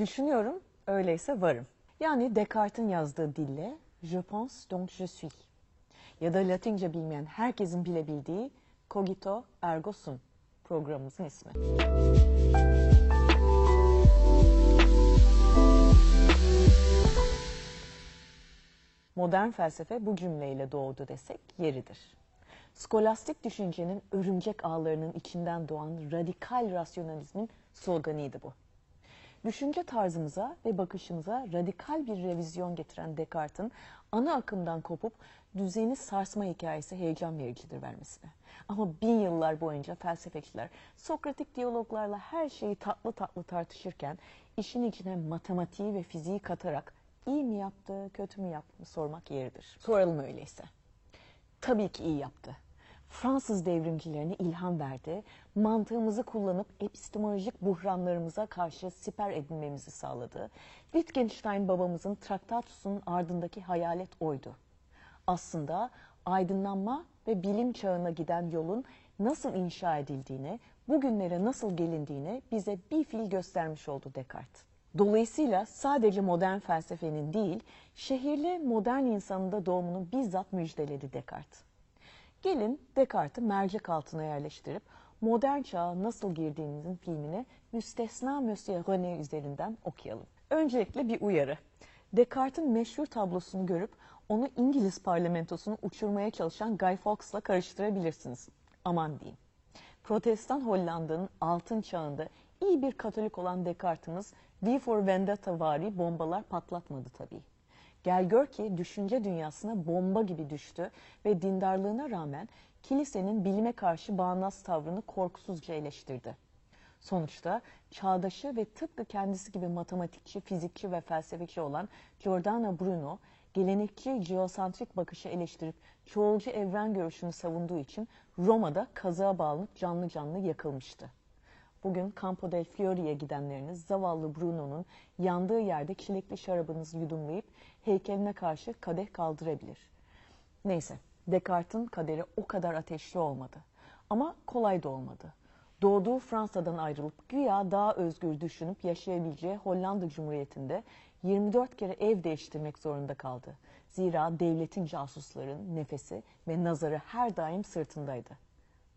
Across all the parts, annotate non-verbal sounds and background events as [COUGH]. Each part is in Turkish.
Düşünüyorum, öyleyse varım. Yani Descartes'in yazdığı dille je pense donc je suis. Ya da Latince bilmeyen herkesin bilebildiği cogito ergo sum programımızın ismi. Modern felsefe bu cümleyle doğdu desek yeridir. Skolastik düşüncenin örümcek ağlarının içinden doğan radikal rasyonalizmin sloganıydı bu. Düşünce tarzımıza ve bakışımıza radikal bir revizyon getiren Descartes'in ana akımdan kopup düzeni sarsma hikayesi heyecan vericidir vermesine. Ama bin yıllar boyunca felsefeciler Sokratik diyaloglarla her şeyi tatlı tatlı tartışırken işin içine matematiği ve fiziği katarak iyi mi yaptı, kötü mü yaptı sormak yeridir. Soralım öyleyse. Tabii ki iyi yaptı. Fransız devrimcilerine ilham verdi, mantığımızı kullanıp epistemolojik buhranlarımıza karşı siper edinmemizi sağladı. Wittgenstein babamızın Traktatus'un ardındaki hayalet oydu. Aslında aydınlanma ve bilim çağına giden yolun nasıl inşa edildiğini, bugünlere nasıl gelindiğini bize bir fil göstermiş oldu Descartes. Dolayısıyla sadece modern felsefenin değil, şehirli modern insanın da doğumunu bizzat müjdeledi Descartes. Gelin Descartes'i mercek altına yerleştirip modern çağa nasıl girdiğimizin filmini müstesna Monsieur René üzerinden okuyalım. Öncelikle bir uyarı. Descartes'in meşhur tablosunu görüp onu İngiliz parlamentosunu uçurmaya çalışan Guy Fawkes'la karıştırabilirsiniz. Aman diyeyim. Protestan Hollanda'nın altın çağında iyi bir Katolik olan Descartes'imiz V for Vendetta vari bombalar patlatmadı tabii. Gel gör ki düşünce dünyasına bomba gibi düştü ve dindarlığına rağmen kilisenin bilime karşı bağnaz tavrını korkusuzca eleştirdi. Sonuçta çağdaşı ve tıpkı kendisi gibi matematikçi, fizikçi ve felsefeci olan Giordano Bruno, gelenekçi geosantrik bakışı eleştirip çoğulcu evren görüşünü savunduğu için Roma'da kazığa bağlanıp canlı canlı yakılmıştı. Bugün Campo del Fiore'ye gidenleriniz zavallı Bruno'nun yandığı yerde çilekli şarabınızı yudumlayıp heykeline karşı kadeh kaldırabilir. Neyse, Descartes'in kaderi o kadar ateşli olmadı. Ama kolay da olmadı. Doğduğu Fransa'dan ayrılıp güya daha özgür düşünüp yaşayabileceği Hollanda Cumhuriyeti'nde 24 kere ev değiştirmek zorunda kaldı. Zira devletin casusların nefesi ve nazarı her daim sırtındaydı.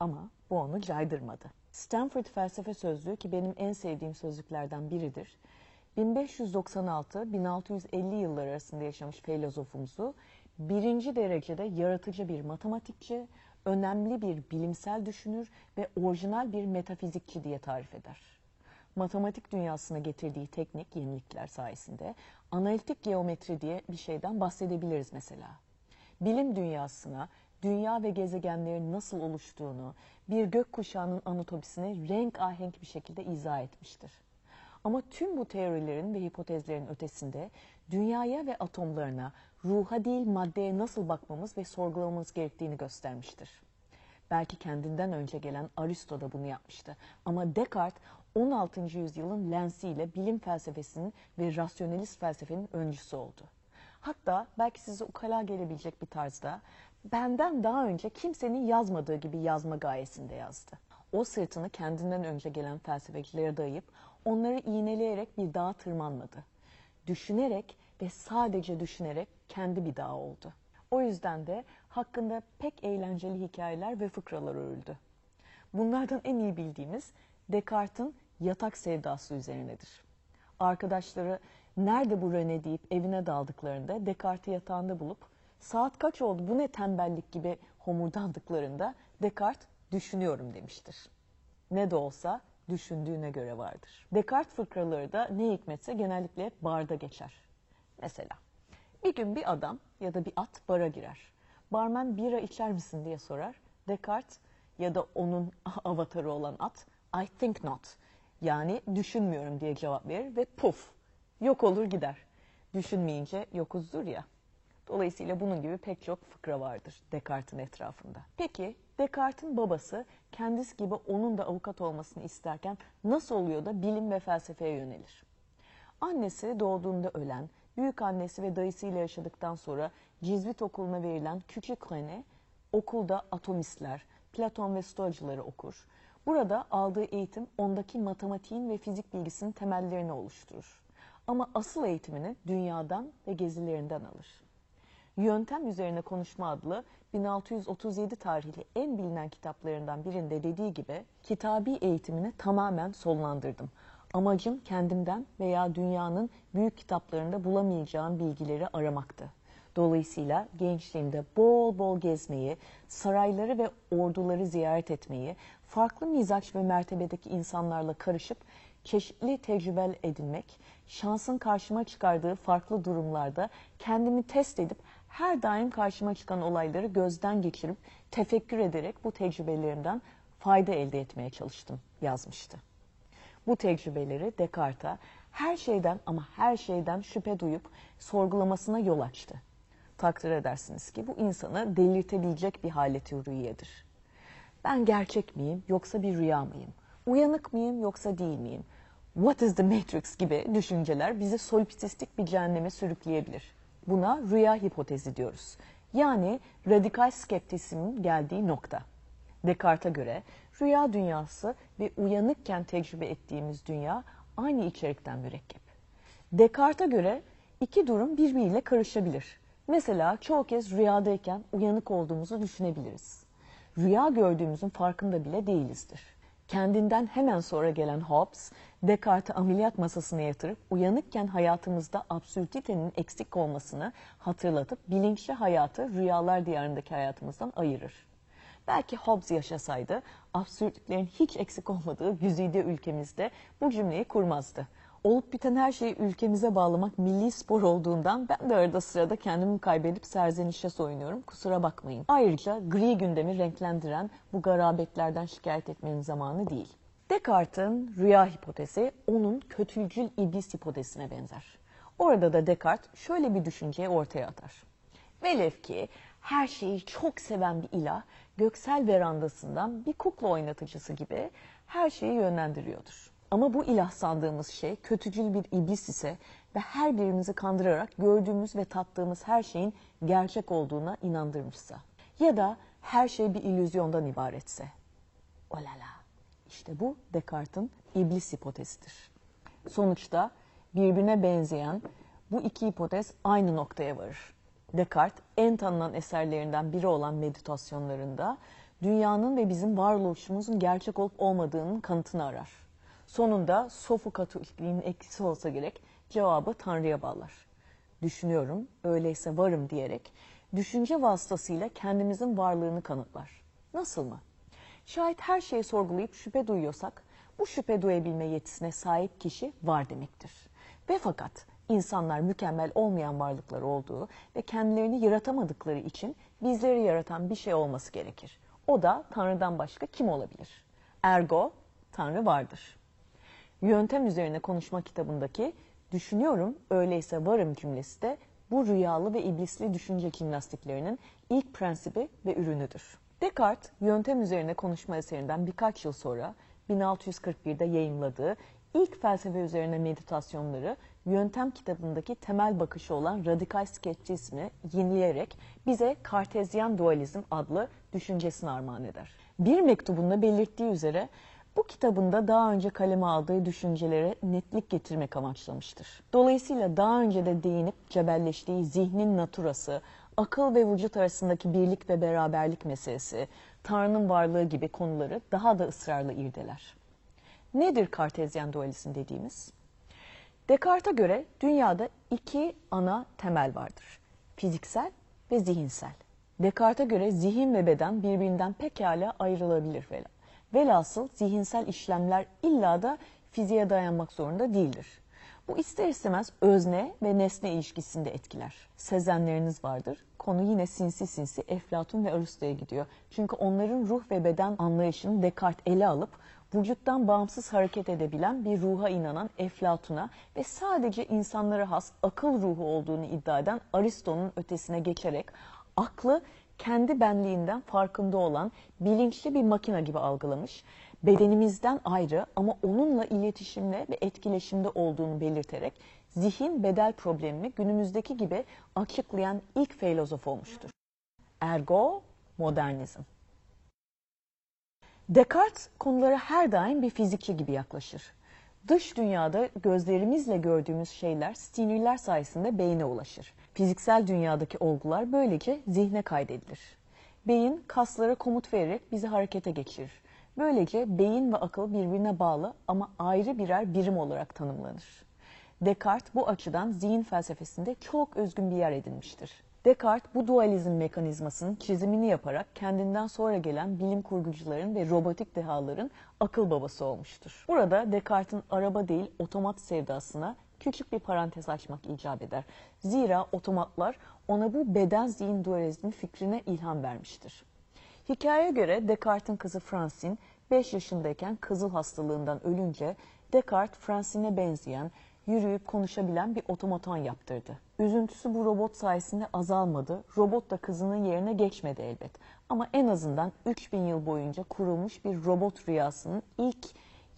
Ama bu onu caydırmadı. Stanford Felsefe Sözlüğü ki benim en sevdiğim sözlüklerden biridir. 1596-1650 yıllar arasında yaşamış filozofumuzu birinci derecede yaratıcı bir matematikçi, önemli bir bilimsel düşünür ve orijinal bir metafizikçi diye tarif eder. Matematik dünyasına getirdiği teknik yenilikler sayesinde analitik geometri diye bir şeyden bahsedebiliriz mesela. Bilim dünyasına dünya ve gezegenlerin nasıl oluştuğunu, bir gökkuşağının anatomisini renk ahenk bir şekilde izah etmiştir. Ama tüm bu teorilerin ve hipotezlerin ötesinde dünyaya ve atomlarına, ruha değil maddeye nasıl bakmamız ve sorgulamamız gerektiğini göstermiştir. Belki kendinden önce gelen Aristo da bunu yapmıştı. Ama Descartes 16. yüzyılın lensiyle bilim felsefesinin ve rasyonelist felsefenin öncüsü oldu. Hatta belki size ukala gelebilecek bir tarzda benden daha önce kimsenin yazmadığı gibi yazma gayesinde yazdı. O sırtını kendinden önce gelen felsefecilere dayayıp onları iğneleyerek bir dağa tırmanmadı. Düşünerek ve sadece düşünerek kendi bir dağ oldu. O yüzden de hakkında pek eğlenceli hikayeler ve fıkralar örüldü. Bunlardan en iyi bildiğimiz Descartes'in yatak sevdası üzerinedir. Arkadaşları nerede bu Rene deyip evine daldıklarında Descartes'i yatağında bulup saat kaç oldu bu ne tembellik gibi homurdandıklarında Descartes düşünüyorum demiştir. Ne de olsa düşündüğüne göre vardır. Descartes fıkraları da ne hikmetse genellikle hep barda geçer. Mesela bir gün bir adam ya da bir at bara girer. Barmen bira içer misin diye sorar. Descartes ya da onun [LAUGHS] avatarı olan at I think not yani düşünmüyorum diye cevap verir ve puf yok olur gider. Düşünmeyince yokuzdur ya. Dolayısıyla bunun gibi pek çok fıkra vardır Descartes'in etrafında. Peki Descartes'in babası kendisi gibi onun da avukat olmasını isterken nasıl oluyor da bilim ve felsefeye yönelir? Annesi doğduğunda ölen, büyük annesi ve dayısıyla yaşadıktan sonra Cizvit okuluna verilen küçük René okulda atomistler, Platon ve Stoacıları okur. Burada aldığı eğitim ondaki matematiğin ve fizik bilgisinin temellerini oluşturur. Ama asıl eğitimini dünyadan ve gezilerinden alır. Yöntem Üzerine Konuşma adlı 1637 tarihli en bilinen kitaplarından birinde dediği gibi kitabi eğitimini tamamen sonlandırdım. Amacım kendimden veya dünyanın büyük kitaplarında bulamayacağım bilgileri aramaktı. Dolayısıyla gençliğimde bol bol gezmeyi, sarayları ve orduları ziyaret etmeyi, farklı mizaç ve mertebedeki insanlarla karışıp çeşitli tecrübel edinmek, şansın karşıma çıkardığı farklı durumlarda kendimi test edip her daim karşıma çıkan olayları gözden geçirip tefekkür ederek bu tecrübelerimden fayda elde etmeye çalıştım yazmıştı. Bu tecrübeleri Descartes'a her şeyden ama her şeyden şüphe duyup sorgulamasına yol açtı. Takdir edersiniz ki bu insanı delirtebilecek bir haleti rüyedir. Ben gerçek miyim yoksa bir rüya mıyım? Uyanık mıyım yoksa değil miyim? What is the Matrix gibi düşünceler bizi solipsistik bir cehenneme sürükleyebilir. Buna rüya hipotezi diyoruz. Yani radikal skeptisizmin geldiği nokta. Descartes'a göre rüya dünyası ve uyanıkken tecrübe ettiğimiz dünya aynı içerikten mürekkep. Descartes'a göre iki durum birbiriyle karışabilir. Mesela çoğu kez rüyadayken uyanık olduğumuzu düşünebiliriz. Rüya gördüğümüzün farkında bile değilizdir. Kendinden hemen sonra gelen Hobbes, Descartes'i ameliyat masasına yatırıp uyanıkken hayatımızda absürtitenin eksik olmasını hatırlatıp bilinçli hayatı rüyalar diyarındaki hayatımızdan ayırır. Belki Hobbes yaşasaydı absürtlüklerin hiç eksik olmadığı güzide ülkemizde bu cümleyi kurmazdı. Olup biten her şeyi ülkemize bağlamak milli spor olduğundan ben de arada sırada kendimi kaybedip serzenişe soyunuyorum. Kusura bakmayın. Ayrıca gri gündemi renklendiren bu garabetlerden şikayet etmenin zamanı değil. Descartes'in rüya hipotezi onun kötücül iblis hipotezine benzer. Orada da Descartes şöyle bir düşünceyi ortaya atar. Velev ki her şeyi çok seven bir ilah göksel verandasından bir kukla oynatıcısı gibi her şeyi yönlendiriyordur. Ama bu ilah sandığımız şey kötücül bir iblis ise ve her birimizi kandırarak gördüğümüz ve tattığımız her şeyin gerçek olduğuna inandırmışsa ya da her şey bir illüzyondan ibaretse. Olala. İşte bu Descartes'in iblis hipotezidir. Sonuçta birbirine benzeyen bu iki hipotez aynı noktaya varır. Descartes en tanınan eserlerinden biri olan meditasyonlarında dünyanın ve bizim varoluşumuzun gerçek olup olmadığının kanıtını arar. Sonunda sofu katolikliğinin olsa gerek cevabı Tanrı'ya bağlar. Düşünüyorum, öyleyse varım diyerek düşünce vasıtasıyla kendimizin varlığını kanıtlar. Nasıl mı? Şayet her şeyi sorgulayıp şüphe duyuyorsak bu şüphe duyabilme yetisine sahip kişi var demektir. Ve fakat insanlar mükemmel olmayan varlıklar olduğu ve kendilerini yaratamadıkları için bizleri yaratan bir şey olması gerekir. O da Tanrı'dan başka kim olabilir? Ergo Tanrı vardır. Yöntem üzerine konuşma kitabındaki düşünüyorum öyleyse varım cümlesi de bu rüyalı ve iblisli düşünce jimnastiklerinin ilk prensibi ve ürünüdür. Descartes, yöntem üzerine konuşma eserinden birkaç yıl sonra 1641'de yayınladığı ilk felsefe üzerine meditasyonları yöntem kitabındaki temel bakışı olan radikal skeptizmi yenileyerek bize kartezyen dualizm adlı düşüncesini armağan eder. Bir mektubunda belirttiği üzere bu kitabında daha önce kaleme aldığı düşüncelere netlik getirmek amaçlamıştır. Dolayısıyla daha önce de değinip cebelleştiği zihnin naturası, akıl ve vücut arasındaki birlik ve beraberlik meselesi, Tanrı'nın varlığı gibi konuları daha da ısrarla irdeler. Nedir kartezyen dualizm dediğimiz? Descartes'a göre dünyada iki ana temel vardır. Fiziksel ve zihinsel. Descartes'a göre zihin ve beden birbirinden pekala ayrılabilir Velhasıl zihinsel işlemler illa da fiziğe dayanmak zorunda değildir. Bu ister istemez özne ve nesne ilişkisinde etkiler. Sezenleriniz vardır. Konu yine sinsi sinsi Eflatun ve Aristo'ya gidiyor. Çünkü onların ruh ve beden anlayışını Descartes ele alıp vücuttan bağımsız hareket edebilen bir ruha inanan Eflatun'a ve sadece insanlara has akıl ruhu olduğunu iddia eden Aristo'nun ötesine geçerek aklı kendi benliğinden farkında olan bilinçli bir makine gibi algılamış, bedenimizden ayrı ama onunla iletişimle ve etkileşimde olduğunu belirterek zihin bedel problemini günümüzdeki gibi açıklayan ilk filozof olmuştur. Ergo modernizm. Descartes konulara her daim bir fizikçi gibi yaklaşır. Dış dünyada gözlerimizle gördüğümüz şeyler stimüller sayesinde beyne ulaşır. Fiziksel dünyadaki olgular böylece zihne kaydedilir. Beyin kaslara komut vererek bizi harekete geçirir. Böylece beyin ve akıl birbirine bağlı ama ayrı birer birim olarak tanımlanır. Descartes bu açıdan zihin felsefesinde çok özgün bir yer edinmiştir. Descartes bu dualizm mekanizmasının çizimini yaparak kendinden sonra gelen bilim kurgucuların ve robotik dehaların akıl babası olmuştur. Burada Descartes'in araba değil otomat sevdasına küçük bir parantez açmak icap eder. Zira otomatlar ona bu beden zihin dualizmi fikrine ilham vermiştir. Hikayeye göre Descartes'in kızı Francine 5 yaşındayken kızıl hastalığından ölünce Descartes Francine'e benzeyen yürüyüp konuşabilen bir otomaton yaptırdı. Üzüntüsü bu robot sayesinde azalmadı. Robot da kızının yerine geçmedi elbet. Ama en azından 3000 yıl boyunca kurulmuş bir robot rüyasının ilk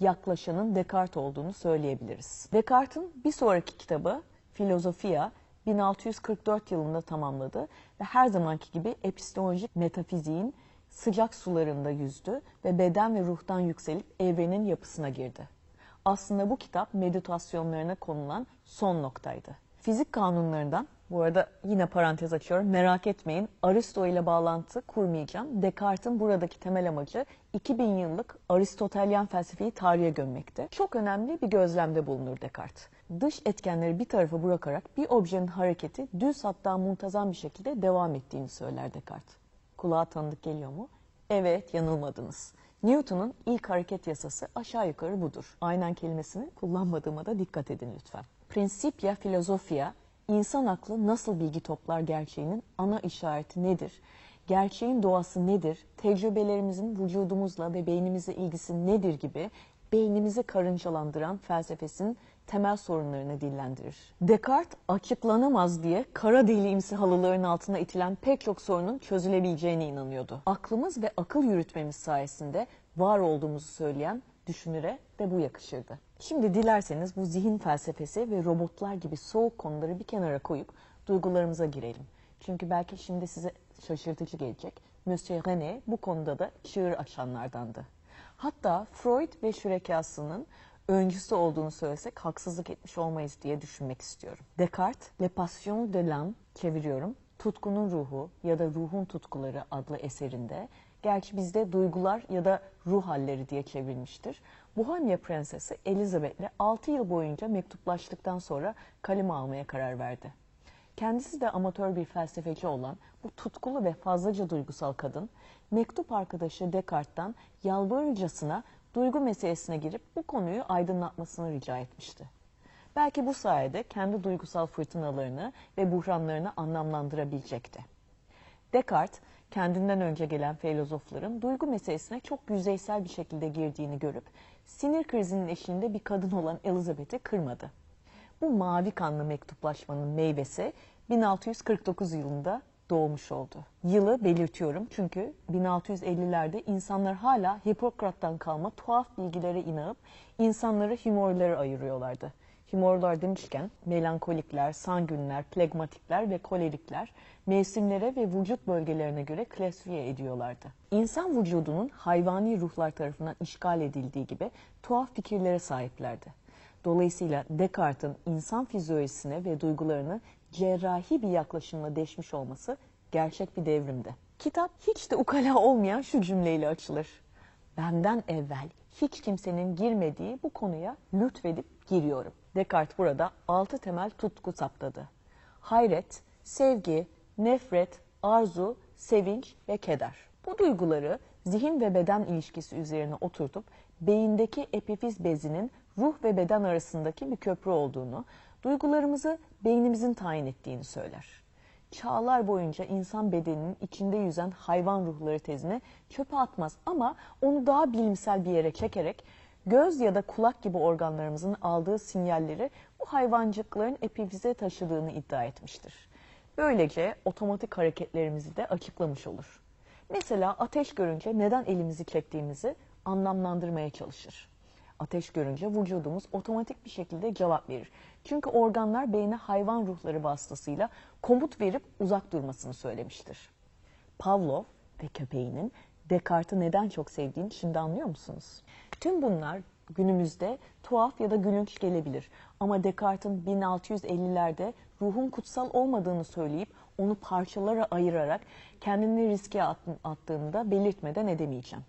yaklaşanın Descartes olduğunu söyleyebiliriz. Descartes'in bir sonraki kitabı Filozofia 1644 yılında tamamladı ve her zamanki gibi epistemolojik metafiziğin sıcak sularında yüzdü ve beden ve ruhtan yükselip evrenin yapısına girdi. Aslında bu kitap meditasyonlarına konulan son noktaydı. Fizik kanunlarından, bu arada yine parantez açıyorum, merak etmeyin Aristo ile bağlantı kurmayacağım. Descartes'in buradaki temel amacı 2000 yıllık Aristotelyan felsefeyi tarihe gömmekte. Çok önemli bir gözlemde bulunur Descartes. Dış etkenleri bir tarafa bırakarak bir objenin hareketi düz hatta muntazam bir şekilde devam ettiğini söyler Descartes. Kulağa tanıdık geliyor mu? Evet, yanılmadınız. Newton'un ilk hareket yasası aşağı yukarı budur. Aynen kelimesini kullanmadığıma da dikkat edin lütfen. Principia Philosophia, insan aklı nasıl bilgi toplar gerçeğinin ana işareti nedir? Gerçeğin doğası nedir? Tecrübelerimizin vücudumuzla ve beynimizle ilgisi nedir gibi beynimizi karıncalandıran felsefesinin temel sorunlarını dillendirir. Descartes açıklanamaz diye kara delimsi halıların altına itilen pek çok sorunun çözülebileceğine inanıyordu. Aklımız ve akıl yürütmemiz sayesinde var olduğumuzu söyleyen düşünüre de bu yakışırdı. Şimdi dilerseniz bu zihin felsefesi ve robotlar gibi soğuk konuları bir kenara koyup duygularımıza girelim. Çünkü belki şimdi size şaşırtıcı gelecek. Monsieur René bu konuda da çığır açanlardandı. Hatta Freud ve şürekasının öncüsü olduğunu söylesek haksızlık etmiş olmayız diye düşünmek istiyorum. Descartes, Le Passion de l'âme çeviriyorum. Tutkunun ruhu ya da ruhun tutkuları adlı eserinde Gerçi bizde duygular ya da ruh halleri diye çevrilmiştir. Bohemia Prensesi Elizabeth'le 6 yıl boyunca mektuplaştıktan sonra kaleme almaya karar verdi. Kendisi de amatör bir felsefeci olan bu tutkulu ve fazlaca duygusal kadın, mektup arkadaşı Descartes'tan yalvarırcasına duygu meselesine girip bu konuyu aydınlatmasını rica etmişti. Belki bu sayede kendi duygusal fırtınalarını ve buhranlarını anlamlandırabilecekti. Descartes, kendinden önce gelen filozofların duygu meselesine çok yüzeysel bir şekilde girdiğini görüp sinir krizinin eşiğinde bir kadın olan Elizabeth'i kırmadı. Bu mavi kanlı mektuplaşmanın meyvesi 1649 yılında doğmuş oldu. Yılı belirtiyorum çünkü 1650'lerde insanlar hala Hipokrat'tan kalma tuhaf bilgilere inanıp insanları humorlara ayırıyorlardı. Humorlar demişken melankolikler, sangünler, plegmatikler ve kolerikler mevsimlere ve vücut bölgelerine göre klasifiye ediyorlardı. İnsan vücudunun hayvani ruhlar tarafından işgal edildiği gibi tuhaf fikirlere sahiplerdi. Dolayısıyla Descartes'in insan fizyolojisine ve duygularını cerrahi bir yaklaşımla deşmiş olması gerçek bir devrimdi. Kitap hiç de ukala olmayan şu cümleyle açılır. Benden evvel hiç kimsenin girmediği bu konuya lütfedip giriyorum. Descartes burada altı temel tutku saptadı. Hayret, sevgi, nefret, arzu, sevinç ve keder. Bu duyguları zihin ve beden ilişkisi üzerine oturtup beyindeki epifiz bezinin ruh ve beden arasındaki bir köprü olduğunu, duygularımızı beynimizin tayin ettiğini söyler. Çağlar boyunca insan bedeninin içinde yüzen hayvan ruhları tezine çöpe atmaz ama onu daha bilimsel bir yere çekerek göz ya da kulak gibi organlarımızın aldığı sinyalleri bu hayvancıkların epifize taşıdığını iddia etmiştir. Böylece otomatik hareketlerimizi de açıklamış olur. Mesela ateş görünce neden elimizi çektiğimizi anlamlandırmaya çalışır. Ateş görünce vücudumuz otomatik bir şekilde cevap verir. Çünkü organlar beyne hayvan ruhları vasıtasıyla komut verip uzak durmasını söylemiştir. Pavlov ve köpeğinin Descartes'i neden çok sevdiğini şimdi anlıyor musunuz? Tüm bunlar günümüzde tuhaf ya da gülünç gelebilir. Ama Descartes'in 1650'lerde ruhun kutsal olmadığını söyleyip onu parçalara ayırarak kendini riske attığını da belirtmeden edemeyeceğim.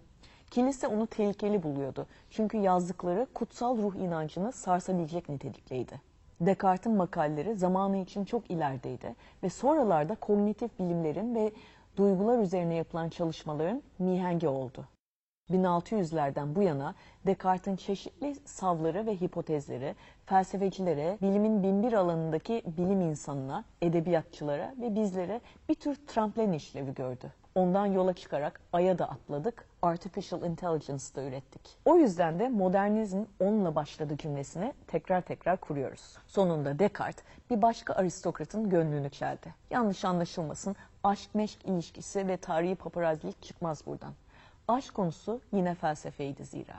Kilise onu tehlikeli buluyordu. Çünkü yazdıkları kutsal ruh inancını sarsabilecek nitelikteydi. Descartes'in makaleleri zamanı için çok ilerideydi ve sonralarda kognitif bilimlerin ve duygular üzerine yapılan çalışmaların mihengi oldu. 1600'lerden bu yana Descartes'in çeşitli savları ve hipotezleri felsefecilere, bilimin binbir alanındaki bilim insanına, edebiyatçılara ve bizlere bir tür tramplen işlevi gördü. Ondan yola çıkarak Ay'a da atladık, Artificial Intelligence da ürettik. O yüzden de modernizm onunla başladı cümlesini tekrar tekrar kuruyoruz. Sonunda Descartes bir başka aristokratın gönlünü çeldi. Yanlış anlaşılmasın, aşk meşk ilişkisi ve tarihi paparazilik çıkmaz buradan. Aşk konusu yine felsefeydi zira.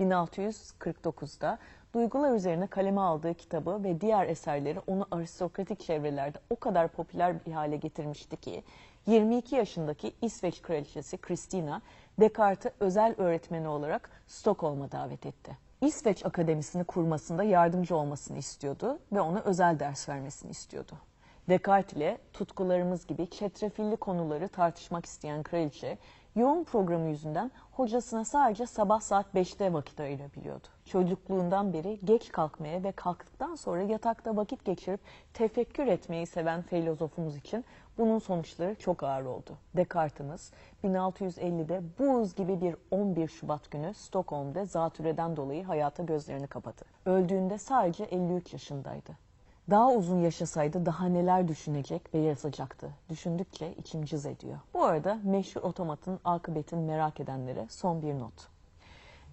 1649'da duygular üzerine kaleme aldığı kitabı ve diğer eserleri onu aristokratik çevrelerde o kadar popüler bir hale getirmişti ki 22 yaşındaki İsveç kraliçesi Kristina Descartes'i özel öğretmeni olarak Stockholm'a davet etti. İsveç Akademisi'ni kurmasında yardımcı olmasını istiyordu ve ona özel ders vermesini istiyordu. Descartes ile tutkularımız gibi çetrefilli konuları tartışmak isteyen kraliçe yoğun programı yüzünden hocasına sadece sabah saat 5'te vakit ayırabiliyordu. Çocukluğundan beri geç kalkmaya ve kalktıktan sonra yatakta vakit geçirip tefekkür etmeyi seven filozofumuz için bunun sonuçları çok ağır oldu. Descartes'imiz 1650'de buz gibi bir 11 Şubat günü Stockholm'da zatürreden dolayı hayata gözlerini kapadı. Öldüğünde sadece 53 yaşındaydı. Daha uzun yaşasaydı daha neler düşünecek ve yazacaktı. Düşündükçe içim cız ediyor. Bu arada meşhur otomatın akıbetini merak edenlere son bir not.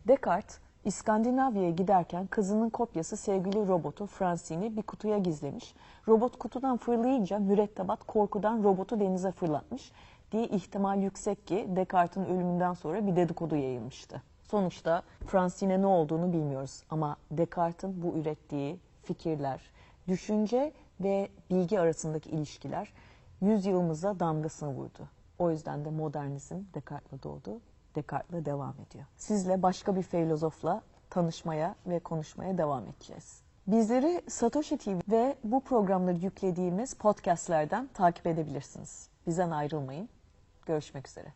Descartes, İskandinavya'ya giderken kızının kopyası sevgili robotu Francine'i bir kutuya gizlemiş. Robot kutudan fırlayınca mürettebat korkudan robotu denize fırlatmış diye ihtimal yüksek ki Descartes'in ölümünden sonra bir dedikodu yayılmıştı. Sonuçta Francine ne olduğunu bilmiyoruz ama Descartes'in bu ürettiği fikirler, düşünce ve bilgi arasındaki ilişkiler yüzyılımıza damgasını vurdu. O yüzden de modernizm Descartes'le doğdu, Descartes'le devam ediyor. Sizle başka bir filozofla tanışmaya ve konuşmaya devam edeceğiz. Bizleri Satoshi TV ve bu programları yüklediğimiz podcastlerden takip edebilirsiniz. Bizden ayrılmayın. Görüşmek üzere.